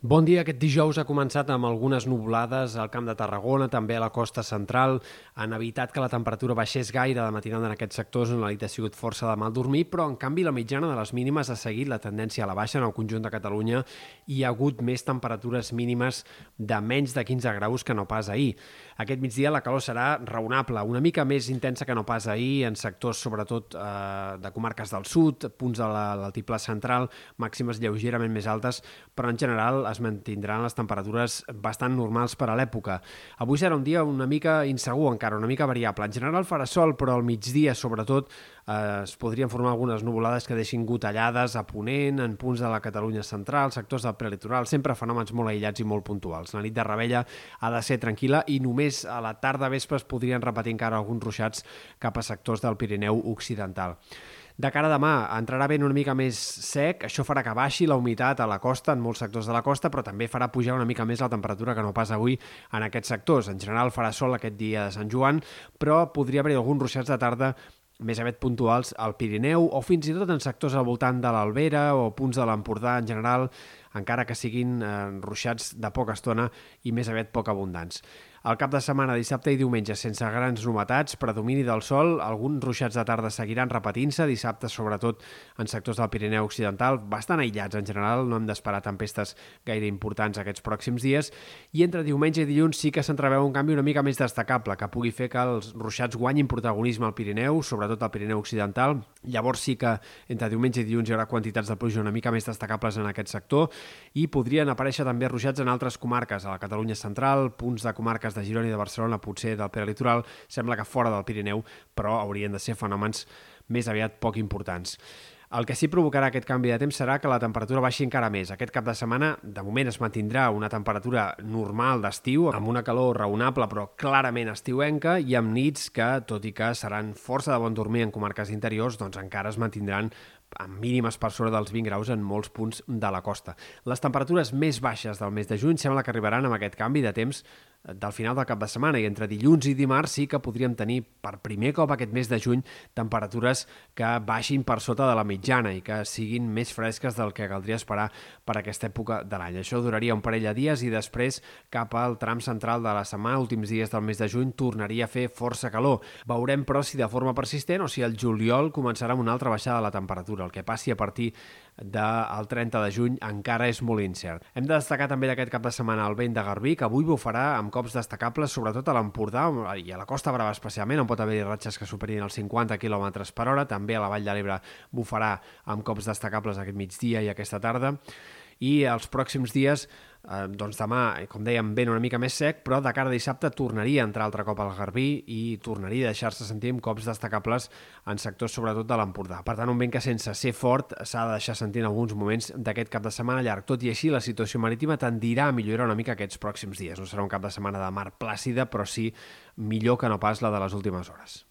Bon dia. Aquest dijous ha començat amb algunes nuvolades al Camp de Tarragona, també a la costa central. Han evitat que la temperatura baixés gaire de matinada en aquests sectors on la nit ha sigut força de mal dormir, però en canvi la mitjana de les mínimes ha seguit la tendència a la baixa en el conjunt de Catalunya i hi ha hagut més temperatures mínimes de menys de 15 graus que no pas ahir. Aquest migdia la calor serà raonable, una mica més intensa que no pas ahir en sectors sobretot eh, de comarques del sud, punts de l'altiplà central, màximes lleugerament més altes, però en general es mantindran les temperatures bastant normals per a l'època. Avui serà un dia una mica insegur encara, una mica variable. En general farà sol, però al migdia, sobretot, eh, es podrien formar algunes nuvolades que deixin gotellades a Ponent, en punts de la Catalunya central, sectors del prelitoral, sempre fenòmens molt aïllats i molt puntuals. La nit de Rebella ha de ser tranquil·la i només a la tarda vespre es podrien repetir encara alguns ruixats cap a sectors del Pirineu occidental. De cara a demà entrarà ben una mica més sec, això farà que baixi la humitat a la costa, en molts sectors de la costa, però també farà pujar una mica més la temperatura que no pas avui en aquests sectors. En general farà sol aquest dia de Sant Joan, però podria haver alguns ruixats de tarda més aviat puntuals al Pirineu o fins i tot en sectors al voltant de l'Albera o punts de l'Empordà en general, encara que siguin eh, ruixats de poca estona i més aviat poc abundants. El cap de setmana, dissabte i diumenge, sense grans novetats, predomini del sol, alguns ruixats de tarda seguiran repetint-se, dissabte sobretot en sectors del Pirineu Occidental, bastant aïllats. En general, no hem d'esperar tempestes gaire importants aquests pròxims dies, i entre diumenge i dilluns sí que s'entreveu un canvi una mica més destacable, que pugui fer que els ruixats guanyin protagonisme al Pirineu, sobretot al Pirineu Occidental, llavors sí que entre diumenge i dilluns hi haurà quantitats de pluja una mica més destacables en aquest sector, i podrien aparèixer també ruixats en altres comarques, a la Catalunya central, punts de comarques comarques de Girona i de Barcelona, potser del peralitoral, sembla que fora del Pirineu, però haurien de ser fenòmens més aviat poc importants. El que sí provocarà aquest canvi de temps serà que la temperatura baixi encara més. Aquest cap de setmana, de moment, es mantindrà una temperatura normal d'estiu, amb una calor raonable però clarament estiuenca, i amb nits que, tot i que seran força de bon dormir en comarques interiors, doncs encara es mantindran amb mínimes per sobre dels 20 graus en molts punts de la costa. Les temperatures més baixes del mes de juny sembla que arribaran amb aquest canvi de temps del final del cap de setmana i entre dilluns i dimarts sí que podríem tenir per primer cop aquest mes de juny temperatures que baixin per sota de la mitjana i que siguin més fresques del que caldria esperar per aquesta època de l'any. Això duraria un parell de dies i després cap al tram central de la setmana, últims dies del mes de juny, tornaria a fer força calor. Veurem però si de forma persistent o si el juliol començarà amb una altra baixada de la temperatura. El que passi a partir del 30 de juny encara és molt incert. Hem de destacar també d'aquest cap de setmana el vent de Garbí, que avui bufarà amb cops destacables, sobretot a l'Empordà i a la Costa Brava especialment, on pot haver-hi ratxes que superin els 50 km per hora. També a la Vall de l'Ebre bufarà amb cops destacables aquest migdia i aquesta tarda i els pròxims dies, eh, doncs demà, com dèiem, ben una mica més sec, però de cara a dissabte tornaria a entrar altre cop al Garbí i tornaria a deixar-se sentir amb cops destacables en sectors sobretot de l'Empordà. Per tant, un vent que sense ser fort s'ha de deixar sentir en alguns moments d'aquest cap de setmana llarg. Tot i així, la situació marítima tendirà a millorar una mica aquests pròxims dies. No serà un cap de setmana de mar plàcida, però sí millor que no pas la de les últimes hores.